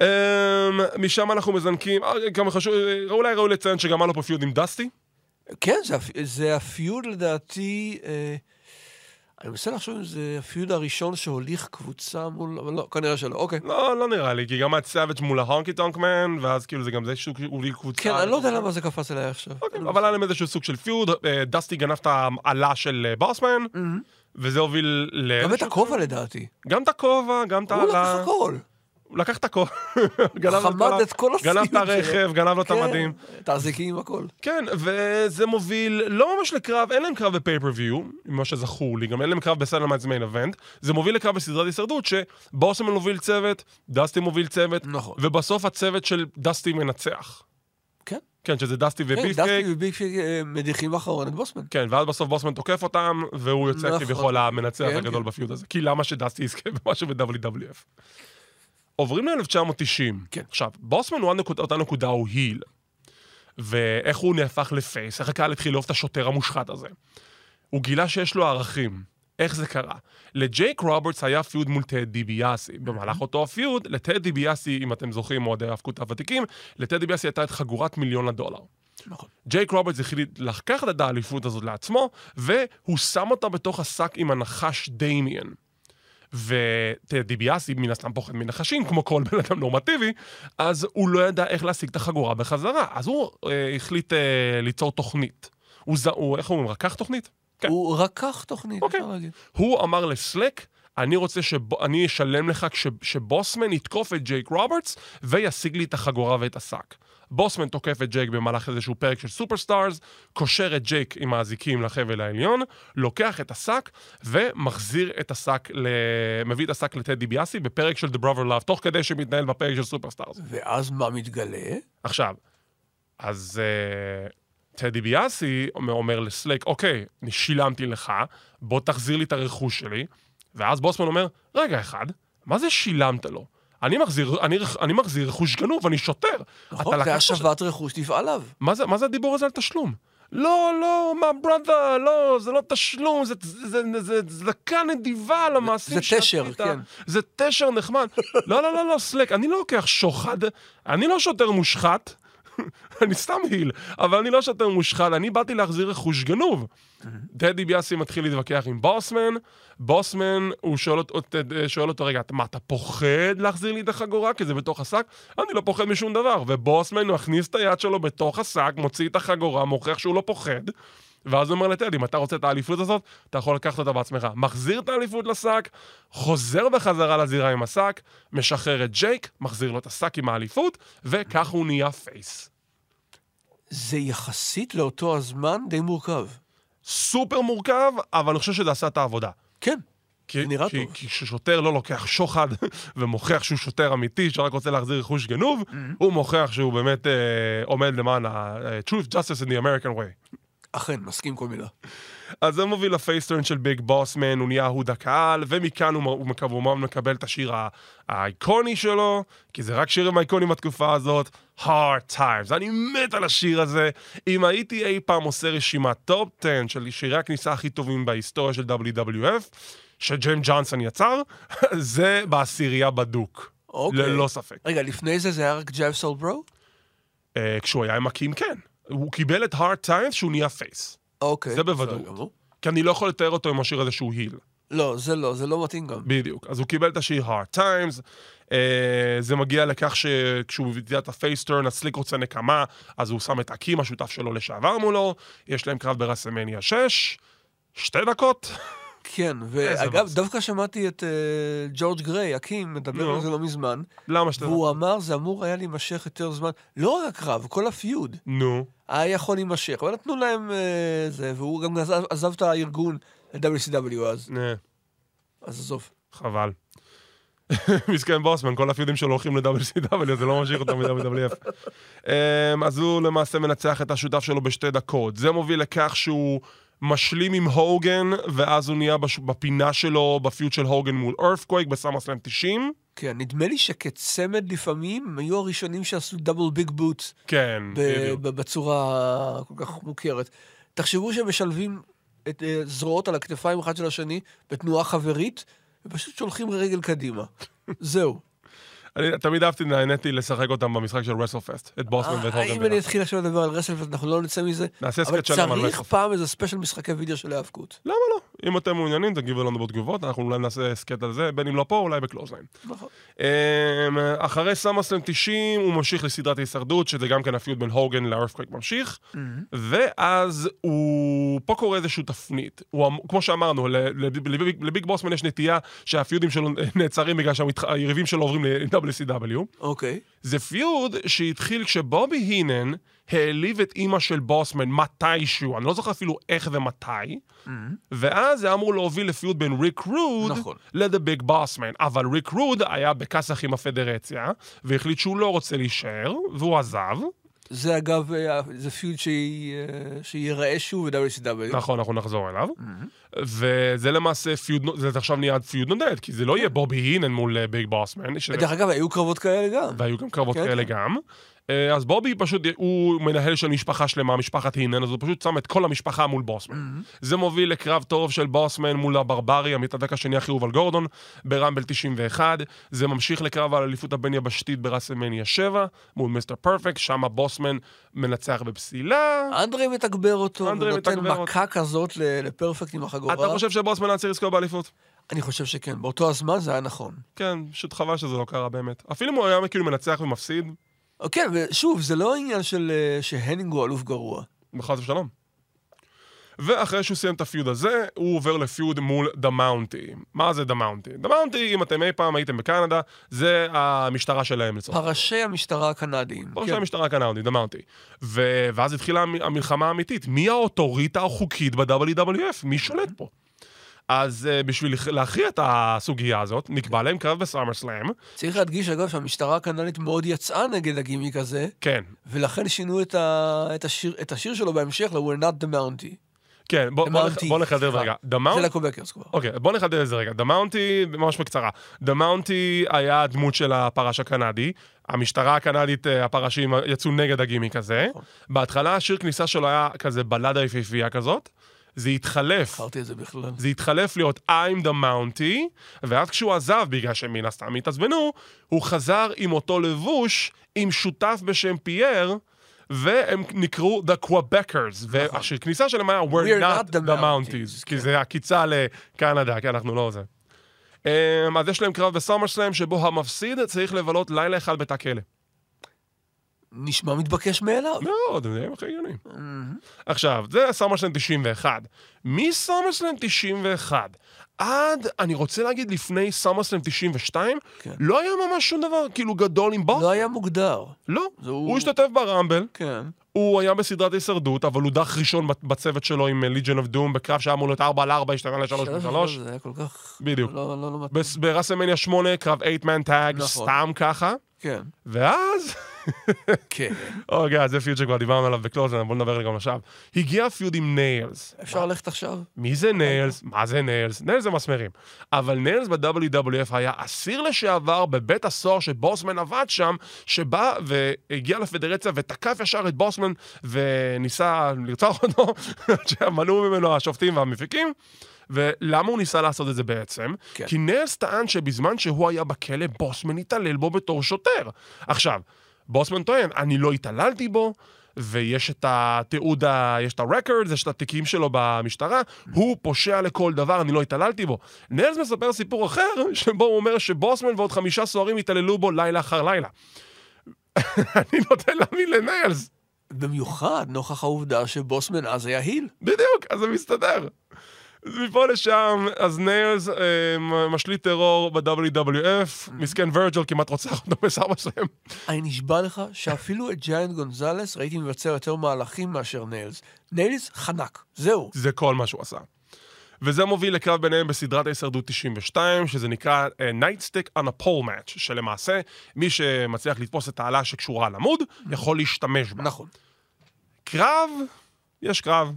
אמ, משם אנחנו מזנקים, אה, גם חשוב, אה, אולי ראוי לציין שגם היה לו פה feud עם דסטי. כן, זה ה feud לדעתי, אה, אני מנסה לחשוב אם זה ה feud הראשון שהוליך קבוצה מול, אבל לא, כנראה שלא, אוקיי. לא, לא נראה לי, כי גם את סאביג' מול ההונקי טונקמן, ואז כאילו זה גם זה שהוא הוביל קבוצה. כן, אני לא יודע למה זה קפץ אליי עכשיו. אוקיי, אבל היה להם איזשהו סוג של feud, אה, דסטי גנב את האלה של אה, בוסמן, וזה הוביל ל... גם את הכובע לדעתי. גם את הכובע, גם את הוא לקח האלה. הכל. הוא לקח את (laughs) לו חמד את כל הסיום גנב את הרכב, גנב לו את כן, המדים. את האזיקים, הכל. כן, וזה מוביל לא ממש לקרב, אין להם קרב ב pay-per-view, ממה שזכור לי, גם אין להם קרב ב Saturday Night's Main Event, זה מוביל לקרב בסדרת הישרדות, שבוסמן מוביל צוות, דסטי מוביל צוות, נכון. ובסוף הצוות של דסטי מנצח. כן. כן, שזה דסטי כן, וביפקייק. דסטי וביפקייק אה, מדיחים אחרון את בוסמן. כן, ואז בסוף בוסמן תוקף אותם, והוא יוצא נכון. כביכול המנצח כן, הגדול כן. ב feud הזה. כי למה שדסטי יזכה במשהו ב-WWF? עוברים ל-1990. כן. עכשיו, בוסמן הוא הנקודה, אותה נקודה הוא heel. ואיך הוא נהפך ל face, איך הקהל התחיל לאהוב את השוטר המושחת הזה. הוא גילה שיש לו ערכים. איך זה קרה? לג'ייק רוברטס היה feud מול טד דיביאסי. במהלך אותו ה feud, לטד דיביאסי, אם אתם זוכרים, אוהדי ההאבקות הוותיקים, לטד דיביאסי הייתה את חגורת מיליון הדולר. נכון. ג'ייק רוברטס החליט לקחת את האליפות הזאת לעצמו, והוא שם אותה בתוך השק עם הנחש דמיאן. ודיביאסי מן הסתם פוחד מנחשים, כמו כל בן אדם נורמטיבי, אז הוא לא ידע איך להשיג את החגורה בחזרה. אז הוא אה, החליט אה, ליצור תוכנית. הוא, ז... הוא, איך אומרים, רקח תוכנית? כן. הוא רקח תוכנית, אוקיי. אפשר להגיד. הוא אמר לסליק, אני רוצה שאני אשלם לך כש, שבוסמן יתקוף את ג'ייק רוברטס וישיג לי את החגורה ואת השק. בוסמן תוקף את ג'ייק במהלך איזשהו פרק של Superstars, קושר את ג'ייק עם האזיקים לחבל העליון, לוקח את השק ומחזיר את השק, ל... מביא את השק לטד דיביאסי בפרק של The Brother Love, תוך כדי שמתנהל בפרק של Superstars. ואז מה מתגלה? עכשיו, אז uh, טד דיביאסי אומר, אומר לסליק, אוקיי, אני שילמתי לך, בוא תחזיר לי את הרכוש שלי, ואז בוסמן אומר, רגע אחד, מה זה שילמת לו? אני מחזיר, אני, אני מחזיר רכוש גנוב, אני שוטר. נכון, זה השבת רכוש לבעליו. מה זה, מה זה הדיבור הזה על תשלום? לא, לא, מה ברדה, לא, זה לא תשלום, זה, זה, זה, זה צדקה נדיבה על המעשים זה תשר, שעשית. כן. זה תשר נחמד. לא, לא, לא, לא, סלק, אני לא לוקח שוחד, אני לא שוטר מושחת, אני סתם היל, אבל אני לא שוטר מושחת, אני באתי להחזיר רכוש גנוב. דדי ביאסי מתחיל להתווכח עם בוסמן, בוסמן, הוא שואל אותו, שואל אותו, רגע, מה, אתה פוחד להחזיר לי את החגורה? כי זה בתוך השק? אני לא פוחד משום דבר. ובוסמן מכניס את היד שלו בתוך השק, מוציא את החגורה, מוכיח שהוא לא פוחד. ואז הוא אומר לטדי, אם אתה רוצה את האליפות הזאת, אתה יכול לקחת אותה בעצמך. מחזיר את האליפות לשק, חוזר בחזרה לזירה עם השק, משחרר את ג'ייק, מחזיר לו את השק עם האליפות, וכך הוא נהיה פייס. זה יחסית לאותו הזמן די מורכב. סופר מורכב, אבל אני חושב שזה עשה את העבודה. כן. כי, זה נראה כי, טוב. כי כששוטר לא לוקח שוחד (laughs) ומוכיח שהוא שוטר אמיתי, שרק רוצה להחזיר רכוש גנוב, Mm-hmm. הוא מוכיח שהוא באמת אה, עומד למען ה- truth, justice and the American way. אכן, מסכים כל מילה. אז זה מוביל ל face turn של ביג בוסמן, הוא נהיה אהוד הקהל, ומכאן הוא, הוא מקב- הוא מקבל את השיר ה- האיקוני שלו, כי זה רק שירים אייקוניים בתקופה הזאת, Hard Times. אני מת על השיר הזה. אם הייתי אי פעם עושה רשימת top 10 של שירי הכניסה הכי טובים בהיסטוריה של WWF, שג'יימס ג'ונסון יצר, (laughs) זה בעשירייה בדוק. אוקיי. ללא ספק. רגע, לפני זה זה היה רק Jive Soul Bro? אה, כשהוא היה עם אקים, כן. הוא קיבל את Hard Times שהוא נהיה face. אוקיי. זה בוודאות. כי אני לא יכול לתאר אותו עם השיר הזה שהוא heel. לא, זה לא, זה לא מתאים גם. בדיוק. אז הוא קיבל את השיר hard times, אה, זה מגיע לכך שכשהוא ביצע את ה face turn, סליק רוצה נקמה, אז הוא שם את אקים, השותף שלו לשעבר מולו, יש להם קרב ברסמניה 6, שתי דקות. כן, ואגב. דווקא שמעתי את אה, ג'ורג' גריי, אקים, מדבר. על זה לא מזמן, למה שאתה... והוא אמר, זה אמור היה להימשך יותר זמן. לא רק הקרב, כל הפיוד נו, היה יכול להימשך, אבל נתנו להם אה, זה, והוא גם עזב, עזב את הארגון ל-WCW אז, אה, אז עזוב. חבל. (laughs) מסכן בוסמן, כל הפיודים שלו הולכים ל-WCW, זה לא ממשיך אותם מ-WWF. אמ, אז הוא למעשה מנצח את השותף שלו בשתי דקות. זה מוביל לכך שהוא משלים עם הוגן, ואז הוא נהיה בש- בפינה שלו, בפיוט של הוגן מול ארפקווייק בסאמרסלאם 90. כן, נדמה לי שכצמד לפעמים הם היו הראשונים שעשו דאבל ביג בוט כן, בדיוק. בצורה כל כך מוכרת. תחשבו שהם משלבים את אה, זרועות על הכתפיים אחד של השני בתנועה חברית, ופשוט שולחים רגל קדימה. (laughs) זהו. אני תמיד אהבתי, נהניתי לשחק אותם במשחק של WrestleFest, את בוסמן ואת אה, הוגן. אם אני. אתחיל עכשיו לדבר על WrestleFest, אנחנו לא נצא מזה. נעשה אבל הסכת שלם על צריך WrestleFest. פעם איזה special משחקי וידאו של האבקות. למה לא? אם אתם מעוניינים, תגיבו לנו בתגובות, אנחנו אולי נעשה הסכת על זה, בין אם לא פה, אולי ב Clothesline. נכון. אמ, אחרי SummerSlam 90 הוא ממשיך לסדרת ההישרדות, שזה גם כן ה feud בין הוגן לארת'קווייק ממשיך, ואז הוא... פה קורה איזושהי תפנית. אמ- כמו שאמרנו, ל- לביג- בוסמן יש נטייה שה-feudים שלו נעצרים בגלל שהיריבים שלו עוברים ל-WCW. אוקיי. זה feud שהתחיל כשבובי הינן העליב את אימא של בוסמן מתישהו, אני לא זוכר אפילו איך ומתי, ואז זה אמור להוביל ל feud בין ריק רוד נכון. ל"דה ביג בוסמן. אבל ריק רוד היה בכסח עם הפדרציה, והחליט שהוא לא רוצה להישאר, והוא עזב. זה אגב, אה, זה feud שי- אה, שייראה שוב ב-WCW. נכון, אנחנו נחזור אליו. וזה למעשה feud, זה עכשיו נהיה feud נודד, כי זה לא יהיה בובי הינן מול אה, ביג בוסמן. דרך אגב, היו קרבות כאלה גם. והיו גם קרבות כן, כאלה כן. גם. אה, אז בובי פשוט, הוא מנהל של משפחה שלמה, משפחת הינן, אז הוא פשוט שם את כל המשפחה מול בוסמן. זה מוביל לקרב טוב של בוסמן מול הברברי, המתאבק השני הכי אהוב על גורדון, ברמבל 91. זה ממשיך לקרב על אליפות הבין-יבשתית ברסלמניה 7, מול מיסטר פרפקט, שם בוסמן מנצח בפסילה. אנדרי מתגבר אותו, ונותן מתגבר מכה כזאת לפרפקט עם החגורה. אתה חושב שבוסמן היה צריך לזכות באליפות? אני חושב שכן. באותו הזמן זה היה נכון. כן, פשוט חבל שזה לא קרה באמת. אפילו אם הוא היה כאילו מנצח ומפסיד, כן, ושוב, זה לא עניין של אה, שהנינג הוא אלוף גרוע. חס ושלום. ואחרי שהוא סיים את ה feud הזה, הוא עובר ל feud מול דה מאונטי. מה זה דה מאונטי? דה מאונטי, אם אתם אי פעם הייתם בקנדה, זה המשטרה שלהם לצורך. פרשי המשטרה הקנדיים. פרשי כן. המשטרה הקנדית, דה מאונטי. ו- ואז התחילה המ- המלחמה האמיתית. מי האוטוריטה החוקית ב-WWF? מי שולט פה? אז uh, בשביל להכריע את הסוגיה הזאת, נקבע להם קרב בסאמר סלאם. צריך להדגיש, אגב, שהמשטרה הקנדית מאוד יצאה נגד הגימיק הזה, כן, ולכן שינו את, ה... את, השיר... את השיר שלו בהמשך ל- We're not the Mountie. כן, בוא, בוא, נח- Mountie, בוא נחדד. רגע. דה זה. לקובקרס כבר. אוקיי, בוא נחדד את זה רגע. דה מאונטי, ממש בקצרה. דה מאונטי היה הדמות של הפרש הקנדי. המשטרה הקנדית, אה, הפרשים יצאו נגד הגימיק הזה. נכון. בהתחלה השיר כניסה שלו היה כזה בלדה יפהפייה כזאת. זה התחלף. זכרתי את זה בכלל. זה התחלף להיות I'm the Mountie, ואז כשהוא עזב, בגלל שמן הסתם התעצבנו, הוא חזר עם אותו לבוש עם שותף בשם פייר, והם נקראו The Quebecers, והכניסה שלהם היה We're not the Mounties, כי זה עקיצה לקנדה, כי אנחנו לא זה. אמ, אז יש להם קרב בסאמר סלאם, שבו המפסיד צריך לבלות לילה אחד בתא כלא. נשמע מתבקש מאליו. מאוד, זה נראה הכי הגיוני. עכשיו, זה סאמרסלאם 91. מסאמרסלאם 91 עד, אני רוצה להגיד, לפני סאמרסלאם 92, כן. לא היה ממש שום דבר כאילו גדול עם בוס. לא היה מוגדר. לא. הוא הוא- השתתף ברמבל, כן. הוא היה בסדרת הישרדות, אבל הוא הודח ראשון בצוות שלו עם ליג'ן אוף דום, בקרב שהיה אמור להיות 4 על 4, השתנה ל-3 שלוש ו-3. ושלוש, זה היה כל כך... בדיוק. לא, לא, לא ברסלמניה 8, קרב 8-man tag, נכון. סתם ככה, כן. ואז... כן. אוקיי, זה feud שכבר דיברנו עליו בקלוזן, בוא נדבר עליו גם עכשיו. הגיע feud עם ניילס. אפשר ללכת עכשיו? מי זה ניילס? מה זה ניילס? ניילס זה מסמרים. אבל ניילס ב-WWF היה אסיר לשעבר בבית הסוהר שבוסמן עבד שם, שבא והגיע לפדרציה ותקף ישר את בוסמן וניסה לרצוח אותו, (laughs) שמנעו ממנו השופטים והמפיקים. ולמה הוא ניסה לעשות את זה בעצם? כן. כי ניילס טען שבזמן שהוא היה בכלא, בוסמן התעלל בו בתור שוטר. עכשיו, בוסמן טוען, אני לא התעללתי בו, ויש את התיעוד, ה... יש את הרקורד, יש את התיקים שלו במשטרה, הוא פושע לכל דבר, אני לא התעללתי בו. ניילס מספר סיפור אחר, (laughs) שבו הוא אומר שבוסמן ועוד חמישה סוהרים התעללו בו לילה אחר לילה. (laughs) אני נוטה להאמין לניילס. במיוחד נוכח העובדה שבוסמן אז היה heel. בדיוק, אז זה מסתדר. מפה לשם, אז ניילס אה, משליט טרור ב-WWF, מסכן ורג'ל כמעט רוצח אותו (laughs) בסבא שלהם. אני נשבע לך שאפילו את ג'יינט גונזלס ראיתי מבצע יותר מהלכים מאשר ניילס. ניילס חנק, זהו. זה כל מה שהוא עשה. וזה מוביל לקרב ביניהם בסדרת ההישרדות 92, שזה נקרא uh, Nightstick on a Pole Match, שלמעשה, מי שמצליח לתפוס את העלה שקשורה לעמוד, יכול להשתמש בה. נכון. קרב, יש קרב.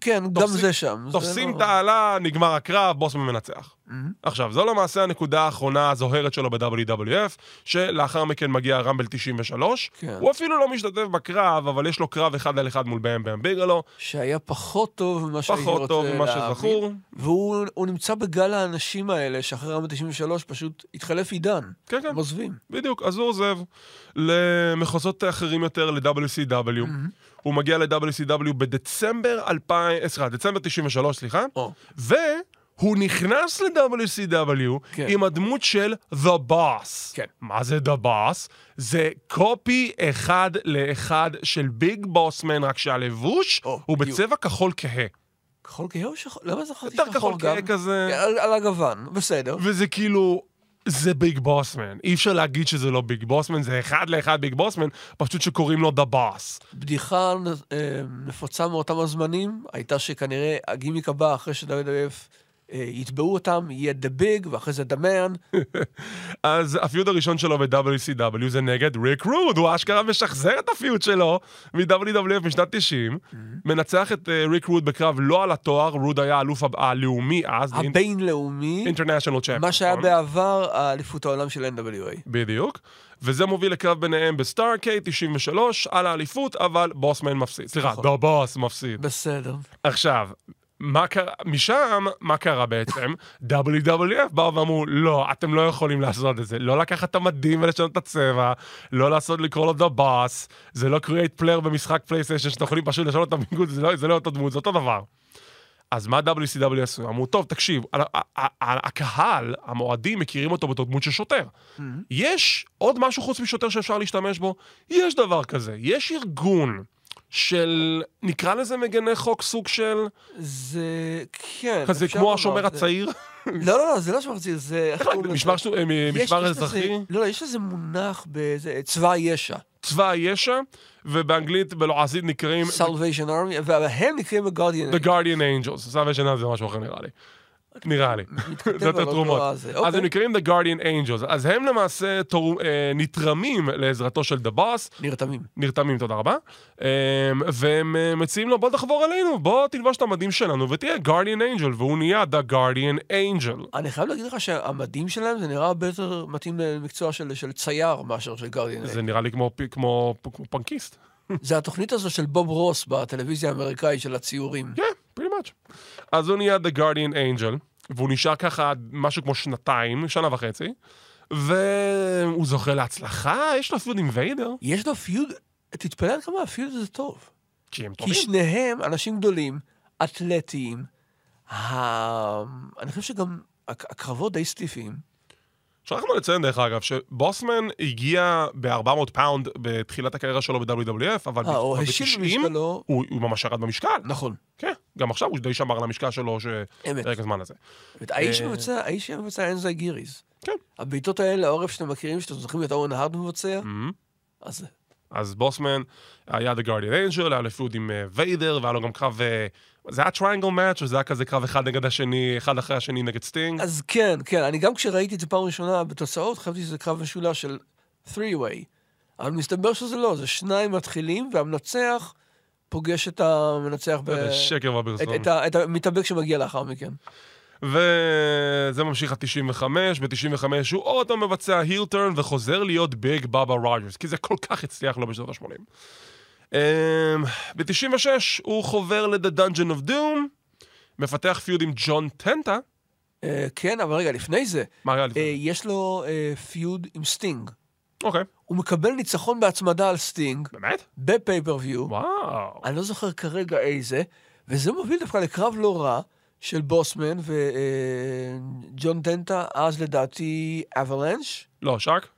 כן, גם תופסים- זה שם. תופסים לא- את העלה, נגמר הקרב, בוסמן מנצח. עכשיו, זו למעשה הנקודה האחרונה הזוהרת שלו ב-WWF, שלאחר מכן מגיע רמבל 93. כן. הוא אפילו לא משתתף בקרב, אבל יש לו קרב אחד על אחד מול בהם בהם ביגלו, שהיה פחות טוב ממה שהייתי רוצה פחות טוב ממה. שזכור. והוא הוא נמצא בגל האנשים האלה, שאחרי רמת 93 פשוט התחלף עידן. כן, כן. הם עוזבים. בדיוק, אז הוא עוזב למחוזות אחרים יותר, ל-WCW. הוא מגיע ל-WCW בדצמבר 2000, אה, סליחה, דצמבר 93, סליחה. או. והוא נכנס ל-WCW כן. עם הדמות של The Boss. כן. מה זה The Boss? זה קופי אחד לאחד של ביג בוסמן, רק שהלבוש או, הוא. בצבע כחול כהה. כחול כהה או שחור? למה זכרתי יותר כחול גם? כהה כזה. על, על הגוון, בסדר. וזה כאילו, זה ביג בוסמן. אי אפשר להגיד שזה לא ביג בוסמן, זה אחד לאחד ביג בוסמן, פשוט שקוראים לו The Boss. בדיחה אה, נפוצה מאותם הזמנים הייתה שכנראה הגימיק הבא אחרי ש-WWF אה, יתבעו אותם יהיה The Big ואחרי זה The Man. (laughs) אז ה feud הראשון שלו ב-WCW זה נגד ריק רוד, הוא אשכרה משחזר את ה feud שלו מ-WWF משנת 90, מנצח את אה, ריק רוד בקרב לא על התואר, רוד היה האלוף הלאומי אז, הבינלאומי, International Champ. מה שהיה בעבר האליפות העולם של NWA. בדיוק. וזה מוביל לקרב ביניהם בסטארקייט 93 על האליפות, אבל בוסמן מפסיד. סליחה, נכון. דה בוס מפסיד. בסדר. עכשיו, מה קרה, משם, מה קרה בעצם? WWF באו ואמרו, לא, אתם לא יכולים לעשות את זה. לא לקחת את המדים ולשנות את הצבע, לא לעשות, לקרוא לו The Boss, זה לא create player במשחק פלייסטיישן, שאתם יכולים פשוט לשנות את הביגוד, זה לא, זה לא אותו דמות, זה אותו דבר. אז מה WCW עשו? אמרו, טוב, תקשיב, הקהל, המועדים, מכירים אותו בתור דמות של שוטר. יש עוד משהו חוץ משוטר שאפשר להשתמש בו? יש דבר כזה. יש ארגון של, נקרא לזה מגני חוק, סוג של... זה... כן. כזה כמו השומר הצעיר? (laughs) לא, לא, לא, זה לא שומר הצעיר, זה... לזה? משמר אה, אזרחי? לא, לא, יש לזה מונח באיזה... צבא הישע. צבא הישע, ובאנגלית בלועזית נקראים Salvation Army, והם נקראים ה-Guardian. The Guardian Angels. סלוויישן זה משהו אחר נראה לי. נראה לי. מתכתב זה יותר על אותו תרומות. הזה. אז אוקיי. הם נקראים The Guardian Angels. אז הם למעשה אה, נתרמים לעזרתו של The Boss, נרתמים. נרתמים, תודה רבה, אה, והם אה, מציעים לו, בוא תחבור אלינו, בוא תלבש את המדים שלנו ותהיה Guardian Angel, והוא נהיה The Guardian Angel. אני חייב להגיד לך שהמדים שלהם זה נראה הרבה יותר מתאים למקצוע של, של צייר מאשר של גרדיאן. זה נראה לי כמו פנקיסט. זה התוכנית הזו של בוב רוס בטלוויזיה האמריקאית של הציורים. כן, pretty much. אז הוא נהיה The Guardian Angel, והוא נשאר ככה משהו כמו שנתיים, שנה וחצי, והוא זוכה להצלחה, יש לו פיוד עם ויידר, יש לו פיוד, תתפלא עד כמה הפיוד הזה טוב. כי הם כי טובים. שניהם אנשים גדולים, אתלטיים. ה... אני חושב שגם הק- הקרבות די סטיפיים. שכחנו לציין דרך אגב, שבוסמן הגיע ב-400 פאונד בתחילת הקריירה שלו ב-WWF, אבל אה, או ב- השיל ב-90 במשקלו. הוא הוא ממש ירד במשקל. נכון. כן, גם עכשיו הוא די שמר על המשקל שלו אמת. שפרק הזמן הזה. האיש אה. מבצע, האיש שמבצע enziguris. כן. הבעיטות האלה לעורף שאתם מכירים, שאתם זוכרים את אוון הארט מבצע. אז. אז בוסמן היה The Guardian Angel, היה לו feud עם אה, ויידר, והיה לו גם קרב... אה, זה היה triangle match, או זה היה כזה קרב אחד נגד השני, אחד אחרי השני נגד סטינג? אז כן, כן, אני גם כשראיתי את זה פעם ראשונה בתוצאות, חשבתי שזה קרב משולש של 3-way. אבל מסתבר שזה לא, זה שניים מתחילים, והמנצח פוגש את המנצח ב... שקר את, בפרסום. את, ה- את המתאבק שמגיע לאחר מכן. וזה ממשיך עד 95, ב-95 הוא עוד פעם מבצע heel turn וחוזר להיות ביג בבא רוג'רס, כי זה כל כך הצליח לו בשנות ה-80. ב-96 הוא חובר ל-The Dungeon of Doom, מפתח feud עם ג'ון טנטה. אה, כן, אבל רגע, לפני זה, מה היה לפני? אה, יש לו אה, feud עם סטינג. אוקיי. הוא מקבל ניצחון בהצמדה על סטינג, באמת? ב pay-per-view, וואו. אני לא זוכר כרגע איזה, וזה מוביל דווקא לקרב לא רע של בוסמן וג'ון דנטה, אז לדעתי אבלנש. לא, שארק?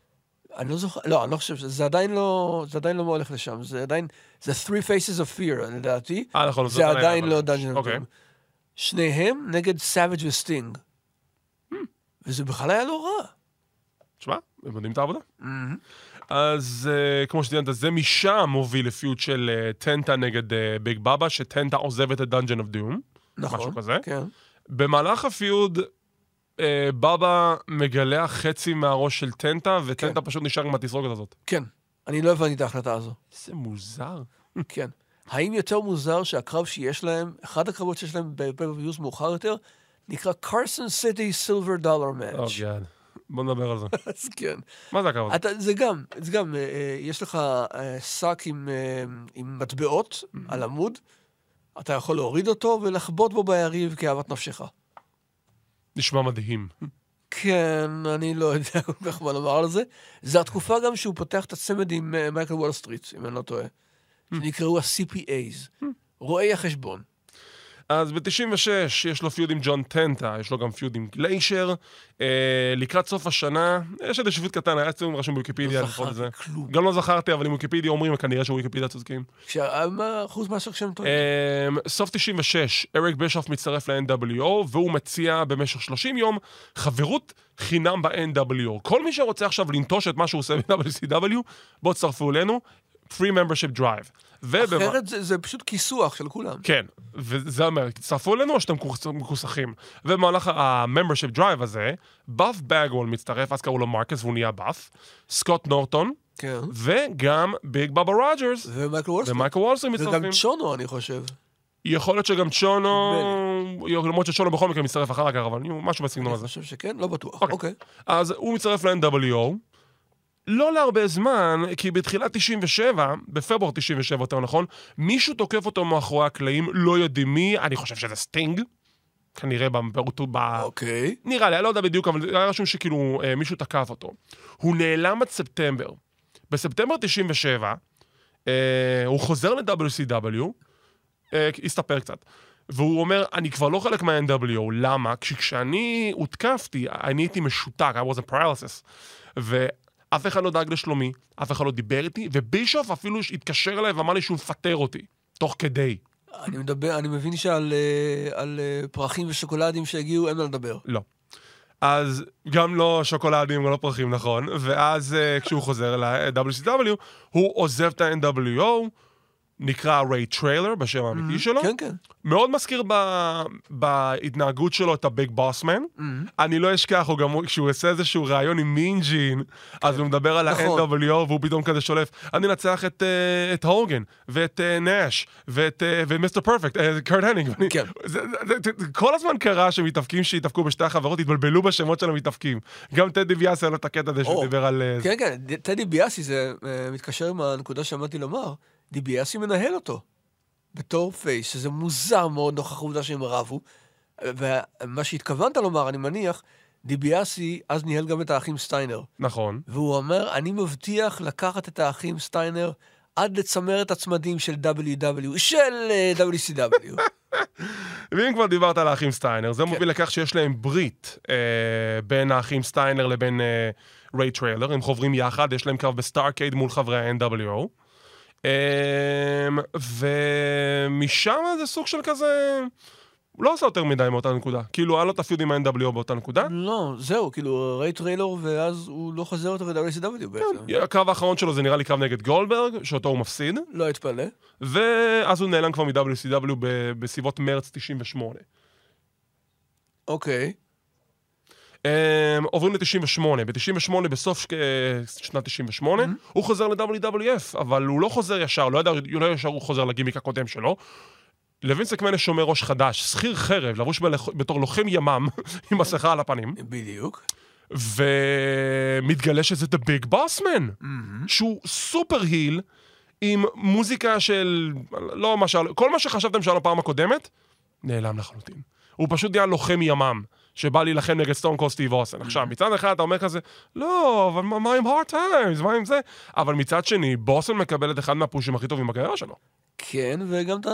אני לא זוכר, לא, אני לא חושב, שזה עדיין לא, זה עדיין לא הולך לשם, זה עדיין, זה three faces of fear לדעתי, אה, נכון. זה עדיין לא Dungeon אוקיי. שניהם נגד סאביג' וסטינג. Hmm. וזה בכלל היה לא רע. תשמע, הם יודעים את העבודה. אז uh, כמו שציינת, זה משם מוביל ל feud של uh, טנטה נגד uh, ביג בבא, שטנטה עוזב את Dungeon of Doom. נכון. משהו כזה. כן. במהלך ה feud, uh, בבא מגלח חצי מהראש של טנטה, וטנטה פשוט נשאר עם התסרוקת הזאת. כן. אני לא הבנתי את ההחלטה הזו. איזה מוזר. כן. האם יותר מוזר שהקרב שיש להם, אחד הקרבות שיש להם ב pay-per-views מאוחר יותר, נקרא Carson City Silver Dollar match. בוא נדבר על זה. (laughs) אז כן. מה זה הקרב הזה? זה גם, זה גם, אה, אה, יש לך אה, שק עם, אה, עם מטבעות על עמוד, אתה יכול להוריד אותו ולחבוט בו ביריב כאהבת נפשך. נשמע מדהים. כן, אני לא יודע כל כך מה לומר על זה. זו התקופה גם שהוא פותח את הצמד עם אה, מייקל וול סטריט, אם אני לא טועה. שנקראו ה-CPAs, רואי החשבון. אז ב-96 יש לו feud עם ג'ון טנטה, יש לו גם feud עם גליישייר. אה, לקראת סוף השנה, יש איזה שפיט קטן, היה אצלנו רשום בוויקיפדיה. לא זכרתי. כלום. גם לא זכרתי, אבל עם ויקיפדיה אומרים, כנראה שוויקיפדיה צודקים. מה אחוז מאשר כשהם טועים? אמ, סוף 96, אריק בישוף מצטרף ל-NWO, והוא מציע במשך 30 יום חברות חינם ב-NWO. כל מי שרוצה עכשיו לנטוש את מה שהוא עושה ב-WCW, בואו תצטרפו אלינו, free membership drive. ובמה- אחרת זה, זה פשוט כיסוח של כולם. כן, וזה אומר, תצטרפו אלינו או שאתם מכוס- מכוסחים. ובמהלך ה-membership drive הזה, באף באגוול מצטרף, אז קראו לו מרקס והוא נהיה באף, סקוט נורטון, כן. וגם ביג בבא רוג'רס ומייקל וולסטריט. ומייקל וולסטריט מצטרפים. וגם צ'ונו, אני חושב. יכול להיות שגם צ'ונו, למרות שצ'ונו בכל מקרה מצטרף אחר כך, אבל משהו בסגנון אני הזה. חושב שכן, לא בטוח. אוקיי. אוקיי. אז הוא מצטרף ל-NWO, לא להרבה זמן, כי בתחילת 97, בפברואר 97 יותר נכון, מישהו תוקף אותו מאחורי הקלעים, לא יודעים מי, אני חושב שזה סטינג, כנראה באותו, ב... אוקיי. נראה לי, אני לא יודע בדיוק, אבל היה רשום שכאילו אה, מישהו תקף אותו. הוא נעלם עד ספטמבר. בספטמבר 97, אה, הוא חוזר ל-WCW, אה, הסתפר קצת. והוא אומר, אני כבר לא חלק מה-NWO, למה? כי כשאני הותקפתי, אני הייתי משותק, I was a paralysis. ואף אחד לא דאג לשלומי, אף אחד לא דיבר איתי, ובישוף אפילו התקשר אליי ואמר לי שהוא מפטר אותי, תוך כדי. אני מדבר, אני מבין שעל אה, על, אה, פרחים ושוקולדים שהגיעו, אין מה לדבר. לא. אז גם לא שוקולדים, גם לא פרחים, נכון. ואז uh, כשהוא חוזר ל-WCW, הוא עוזב את ה-NWO, נקרא ריי טריילר בשם האמיתי שלו. כן, כן. מאוד מזכיר ב- בהתנהגות שלו את הביג בוסמן. אני לא אשכח, הוא גם, כשהוא עושה איזשהו ראיון עם מין ג'ין, אז הוא מדבר על נכון. ה-NWO, והוא פתאום כזה שולף, אני אנצח את, אה, את הוגאן, ואת אה, נאש, ואת אה, ואת מיסטר פרפקט, קורט הניג. כן. זה- זה- זה- זה- כל הזמן קרה שמתאבקים שהתאבקו בשתי החברות, התבלבלו בשמות של המתאבקים. גם טד דיביאסי היה לו את הקטע הזה שהוא דיבר על... כן, כן, טד דיביאסי, זה אה, מתקשר עם הנקודה שעמדתי לומר, די ביאסי מנהל אותו. בתור face, שזה מוזר מאוד נוכח העובדה שהם רבו. ומה שהתכוונת לומר, אני מניח, די ביאסי אז ניהל גם את האחים סטיינר. נכון. והוא אומר, אני מבטיח לקחת את האחים סטיינר עד לצמרת הצמדים של WW, של אה, WCW. (laughs) ואם כבר דיברת על האחים סטיינר, זה מוביל לכך שיש להם ברית אה, בין האחים סטיינר לבין אה, ריי טריילר, הם חוברים יחד, יש להם קרב בסטארקייד מול חברי ה-NWO. אה, ומשם זה סוג של כזה... הוא לא עשה יותר מדי מאותה נקודה. כאילו, היה לו את ה feud עם ה-NWO באותה נקודה. לא, זהו, כאילו, ריי טריילר, ואז הוא לא חוזר יותר ל-WCW בעצם. הקרב האחרון שלו זה נראה לי קרב נגד גולדברג, שאותו הוא מפסיד, לא אתפלא. ואז הוא נעלם כבר מ-WCW ב- בסביבות מרץ 98. אוקיי. Um, עוברים ל-98. ב-98, בסוף אה, שנת 98, הוא חוזר ל-WWF, אבל הוא לא חוזר ישר, לא, יודע, לא ישר הוא חוזר לגימיק הקודם שלו. לוינס מקמן יש שומר ראש חדש, שכיר חרב, לבוש בתור לוחם ימ"מ, (laughs) עם מסכה על הפנים, בדיוק. ומתגלה שזה The Big Boss Man, שהוא סופר היל, עם מוזיקה של... לא מה ש... כל מה שחשבתם שהיה לו פעם הקודמת, נעלם לחלוטין. הוא פשוט נהיה לוחם ימ"מ, שבא להילחם נגד סטון קול סטיב אוסן. עכשיו, מצד אחד אתה אומר כזה, לא, אבל מה- מה עם hard times, מה עם זה? אבל מצד שני, בוסן מקבל את אחד מהפושים הכי טובים בקריירה שלו. כן, וגם אתה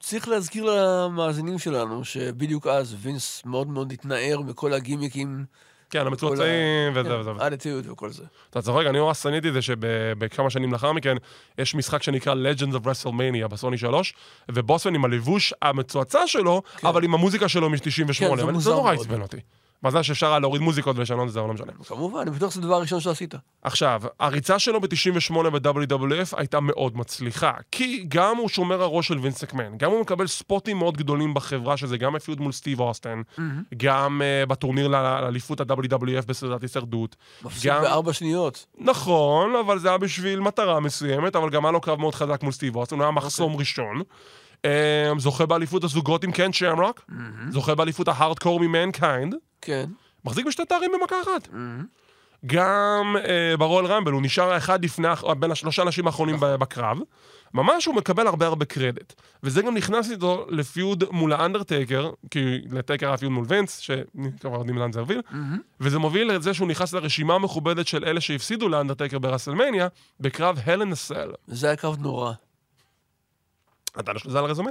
צריך להזכיר למאזינים שלנו שבדיוק אז וינס מאוד מאוד התנער מכל הגימיקים, כן, המצועצעים וזה וזה. וזה. האטיטיוד וכל זה. אתה צוחק, אני ממש שנאתי את זה שבכמה שנים לאחר מכן, יש משחק שנקרא Legends of WrestleMania בסוני 3, ובוסמן עם הלבוש המצועצע שלו, אבל עם המוזיקה שלו מ-98, כן, זה זה מוזר נורא מאוד. עצבן אותי. מזל שאפשר היה להוריד מוזיקות ולשנות את זה, אבל לא משנה. כמובן, אני בטוח שזה הדבר הראשון שעשית. עכשיו, הריצה שלו ב-98 ב-WWF הייתה מאוד מצליחה, כי גם הוא שומר הראש של וינס מקמן, גם הוא מקבל ספוטים מאוד גדולים בחברה, שזה גם ה feud מול סטיב אוסטן, גם uh, בטורניר לאליפות ה-WWF בסדרת הישרדות. מפסיד גם- בארבע שניות. נכון, אבל זה היה בשביל מטרה מסוימת, אבל גם היה לו קרב מאוד חזק מול סטיב אוסטן, הוא היה מחסום ראשון. Um, זוכה באליפות הזוגות עם קן שמרוק, זוכה באליפות ההארדקור ממנקיינד, כן. מחזיק בשתי תארים במכה אחת. גם uh, ברול רמבל, הוא נשאר האחד לפני, בין השלושה אנשים האחרונים ב- בקרב. ממש הוא מקבל הרבה הרבה קרדיט. וזה גם נכנס איתו לפיוד מול האנדרטייקר, כי לטייקר היה פיוד מול וינס, שכבר יודעים לאן זה הוביל, וזה מוביל לזה שהוא נכנס לרשימה המכובדת של אלה שהפסידו לאנדרטייקר ברסלמניה, בקרב הלן הסל. זה היה קרב נורא. אתה יש לזה על הרזומה?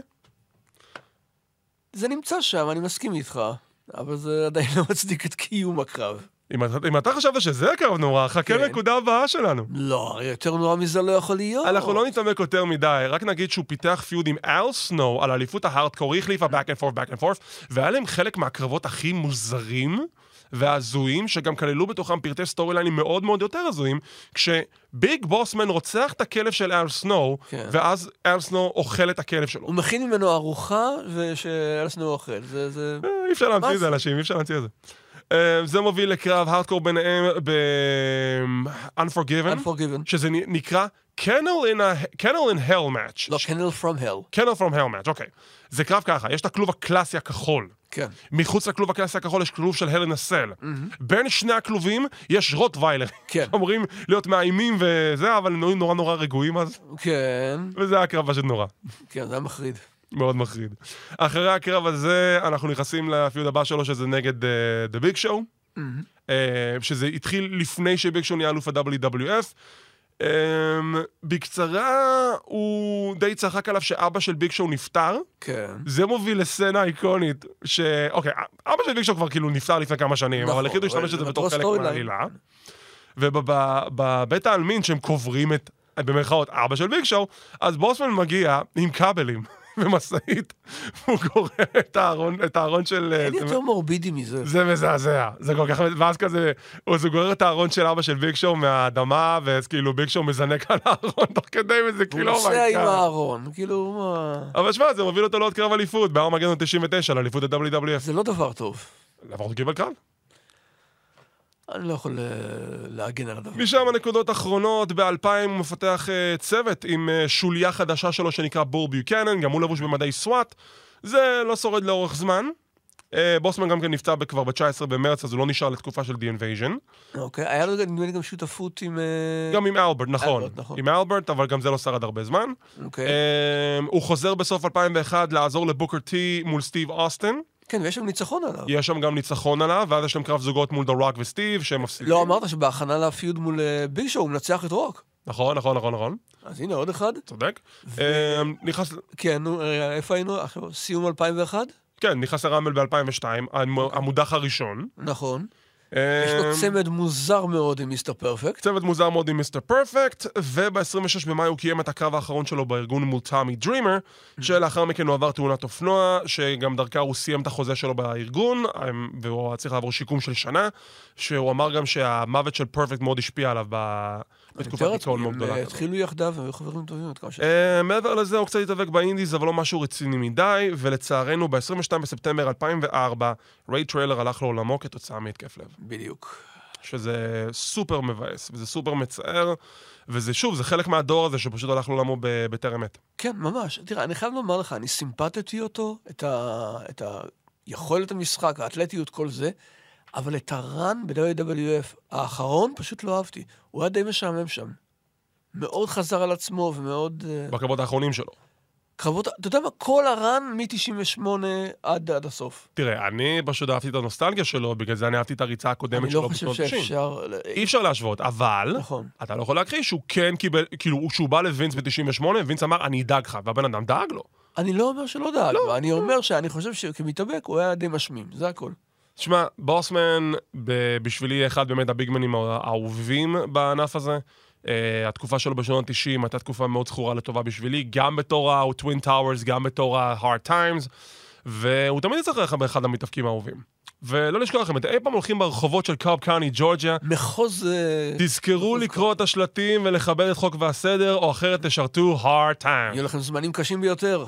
זה נמצא שם, אני מסכים איתך, אבל זה עדיין לא מצדיק את קיום הקרב. אם, אתה- אם אתה חשבת שזה קרב נורא, חכה כן. לנקודה הבאה שלנו. לא, יותר נורא מזה לא יכול להיות. אנחנו לא נתעמק יותר מדי, רק נגיד שהוא פיתח פיוד עם אל סנו על אליפות ההארדקור, היא החליפה back and forth, back and forth, והיה להם חלק מהקרבות הכי מוזרים והזויים, שגם כללו בתוכם פרטי סטורי ליינים מאוד מאוד יותר הזויים, כשביג בוסמן רוצח את הכלב של אל סנו, כן. ואז אל סנו אוכל את הכלב שלו. הוא מכין ממנו ארוחה ושאלסנו אוכל. זה, זה... אה, אי אפשר להמציא את זה? אנשים, אי אפשר להמציא את זה. אה, זה מוביל לקרב הארדקור ביניהם ב-Unforgiven, Unforgiven. שזה נקרא in a- Kennel in Hell Match. לא, קנל פרום הל. Kennel from Hell Match, אוקיי. זה קרב ככה, יש את הכלוב הקלאסי הכחול. כן. מחוץ לכלוב הקלאסי הכחול יש כלוב של הלן הסל. בין שני הכלובים יש רוטוויילר. כן. (laughs) אמורים להיות מאיימים וזה, אבל הם נורא נורא רגועים אז, כן, וזה היה קרב פשוט נורא. כן, זה היה מחריד. מאוד מחריד. אחרי הקרב הזה, אנחנו נכנסים ל feud הבא שלו, שזה נגד דה ביג שואו. שזה התחיל לפני שביג שואו נהיה אלוף ה-WWF. Um, בקצרה, הוא די צחק עליו שאבא של ביג שואו נפטר. כן. זה מוביל לסצנה איקונית, ש... אוקיי, אבא של ביג שואו כבר כאילו נפטר לפני כמה שנים, נכון, אבל החליטו להשתמש בזה זה בתור חלק. מהעלילה. ובבית העלמין שהם קוברים את, במרכאות, אבא של ביג שואו, אז בוסמן מגיע עם כבלים במשאית, והוא קורא את הארון, את הארון של... אין זה- יותר מורבידי מזה. זה מזעזע, זה כל כך, ואז כזה, הוא אז הוא גורר את הארון של אבא של ביג שואו מהאדמה, ואז כאילו ביג שואו מזנק על הארון תוך כדי, וזה הוא כאילו, נוסע. עם הארון, כאילו, מה... אבל שמע, זה מוביל אותו לעוד קרב אליפות, בארמגדון 99, לאליפות ה-WWF. זה לא דבר טוב. לעבור קיבל קרב. אני לא יכול אה, להגן על הדבר. משם הנקודות האחרונות, ב-2000 הוא מפתח אה, צוות עם אה, שוליה חדשה שלו שנקרא בור ביוקנן, גם הוא לבוש במדי סוואט. זה לא שורד לאורך זמן. בוסמן גם כן נפצע כבר ב-19 במרץ, אז הוא לא נשאר לתקופה של The Invasion. אוקיי, היה לו נדמה לי גם שותפות עם... גם עם אלברט, נכון. אלברט, נכון. עם אלברט, אבל גם זה לא שרד הרבה זמן. אוקיי. הוא חוזר בסוף 2001 לעזור לבוקר טי מול סטיב אוסטן. כן, ויש שם ניצחון עליו. יש שם גם ניצחון עליו, ואז יש להם קרב זוגות מול דה רוק וסטיב, שהם מפסידים. לא אמרת שבהכנה ל feud מול אה, ביג שואו הוא מנצח את רוק. נכון, נכון, נכון, נכון. אז הנה עוד אחד. צודק. אה, נכנס... כן, נו, רגע, איפה היינו? סיום 2001? כן, נכנס לרמבל ב-2002, המודח הראשון. נכון. יש לו צמד מוזר מאוד עם מיסטר פרפקט. צוות מוזר מאוד עם מיסטר פרפקט, וב-26 במאי הוא קיים את הקרב האחרון שלו בארגון מול טאמי דרימר, שלאחר מכן הוא עבר תאונת אופנוע, שגם דרכה הוא סיים את החוזה שלו בארגון, והוא היה צריך לעבור שיקום של שנה, שהוא אמר גם שהמוות של פרפקט מאוד השפיע עליו ב- בתקופת דיכאון מאוד הם גדולה. אה, כזאת. התחילו יחדיו, הם היו חברים טובים עד כמה ש... אה, מעבר לזה הוא קצת התאבק ב indies, אבל לא משהו רציני מדי, ולצערנו ב-22 בספטמבר 2004, ריי טריילר הלך לעולמו כתוצאה מהתקף לב. בדיוק. שזה סופר מבאס, וזה סופר מצער, וזה שוב, זה חלק מהדור הזה שפשוט הלך לעולמו בטרם עת. כן, ממש. תראה, אני חייב לומר לך, אני סימפטתי אותו, את, ה... את היכולת המשחק, האתלטיות, כל זה, אבל את הרן ב-WWF האחרון פשוט לא אהבתי. הוא היה די משעמם שם. מאוד חזר על עצמו ומאוד... אה, בקרבות האחרונים שלו. קרבות, אתה יודע מה? כל הרן מ-98 עד עד הסוף. תראה, אני פשוט אהבתי את הנוסטלגיה שלו, בגלל זה אני אהבתי את הריצה הקודמת אני שלו לא חושב בשנות ה-90. שאפשר... אי אפשר להשוות, אבל נכון. אתה לא יכול להכחיש שהוא כן קיבל, כאילו, כשהוא בא לווינס ב-98, וינס אמר, אני אדאג לך, והבן אדם דאג לו. אני לא אומר שלא דאג, לו, אני אומר שאני חושב שכמתאבק הוא היה די משמים, זה הכל. תשמע, בוסמן, בשבילי אחד באמת הביגמנים האהובים בענף הזה. Uh, התקופה שלו בשנות ה-90 הייתה תקופה מאוד זכורה לטובה בשבילי, גם בתור ה-Twin Towers, גם בתור ה-Hard Times, והוא תמיד יצטרך באחד המתאבקים האהובים. ולא לשכוח לכם, אתם אי פעם הולכים ברחובות של קוב קאונטי, ג'ורג'יה, מחוז... אה, תזכרו לקרוא את השלטים ולכבד את החוק והסדר, או אחרת תשרתו hard time. יהיו לכם זמנים קשים ביותר.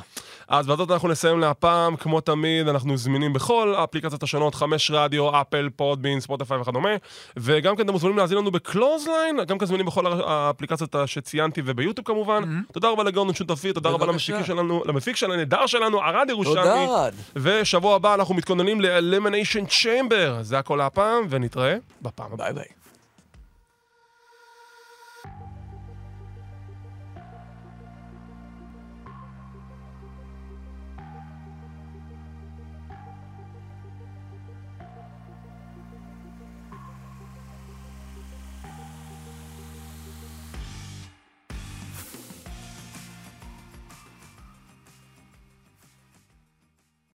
אז בזאת אנחנו נסיים להפעם, כמו תמיד, אנחנו זמינים בכל האפליקציות השונות, חמש רדיו, אפל, פודבין, ספוטיפיי וכדומה, וגם כן אתם מוזמנים להאזין לנו בקלוזליין, גם כן זמינים בכל האפליקציות שציינתי וביוטיוב כמובן. תודה רבה לגאון שותפי, תודה רבה. למפיק שלנו, למפיק של הנהדר שלנו, ערד ירושלמי. תודה. ושבוע הבא אנחנו מתכוננים ל-Elimination Chamber. זה הכל להפעם, ונתראה בפעם הבאה. ביי ביי.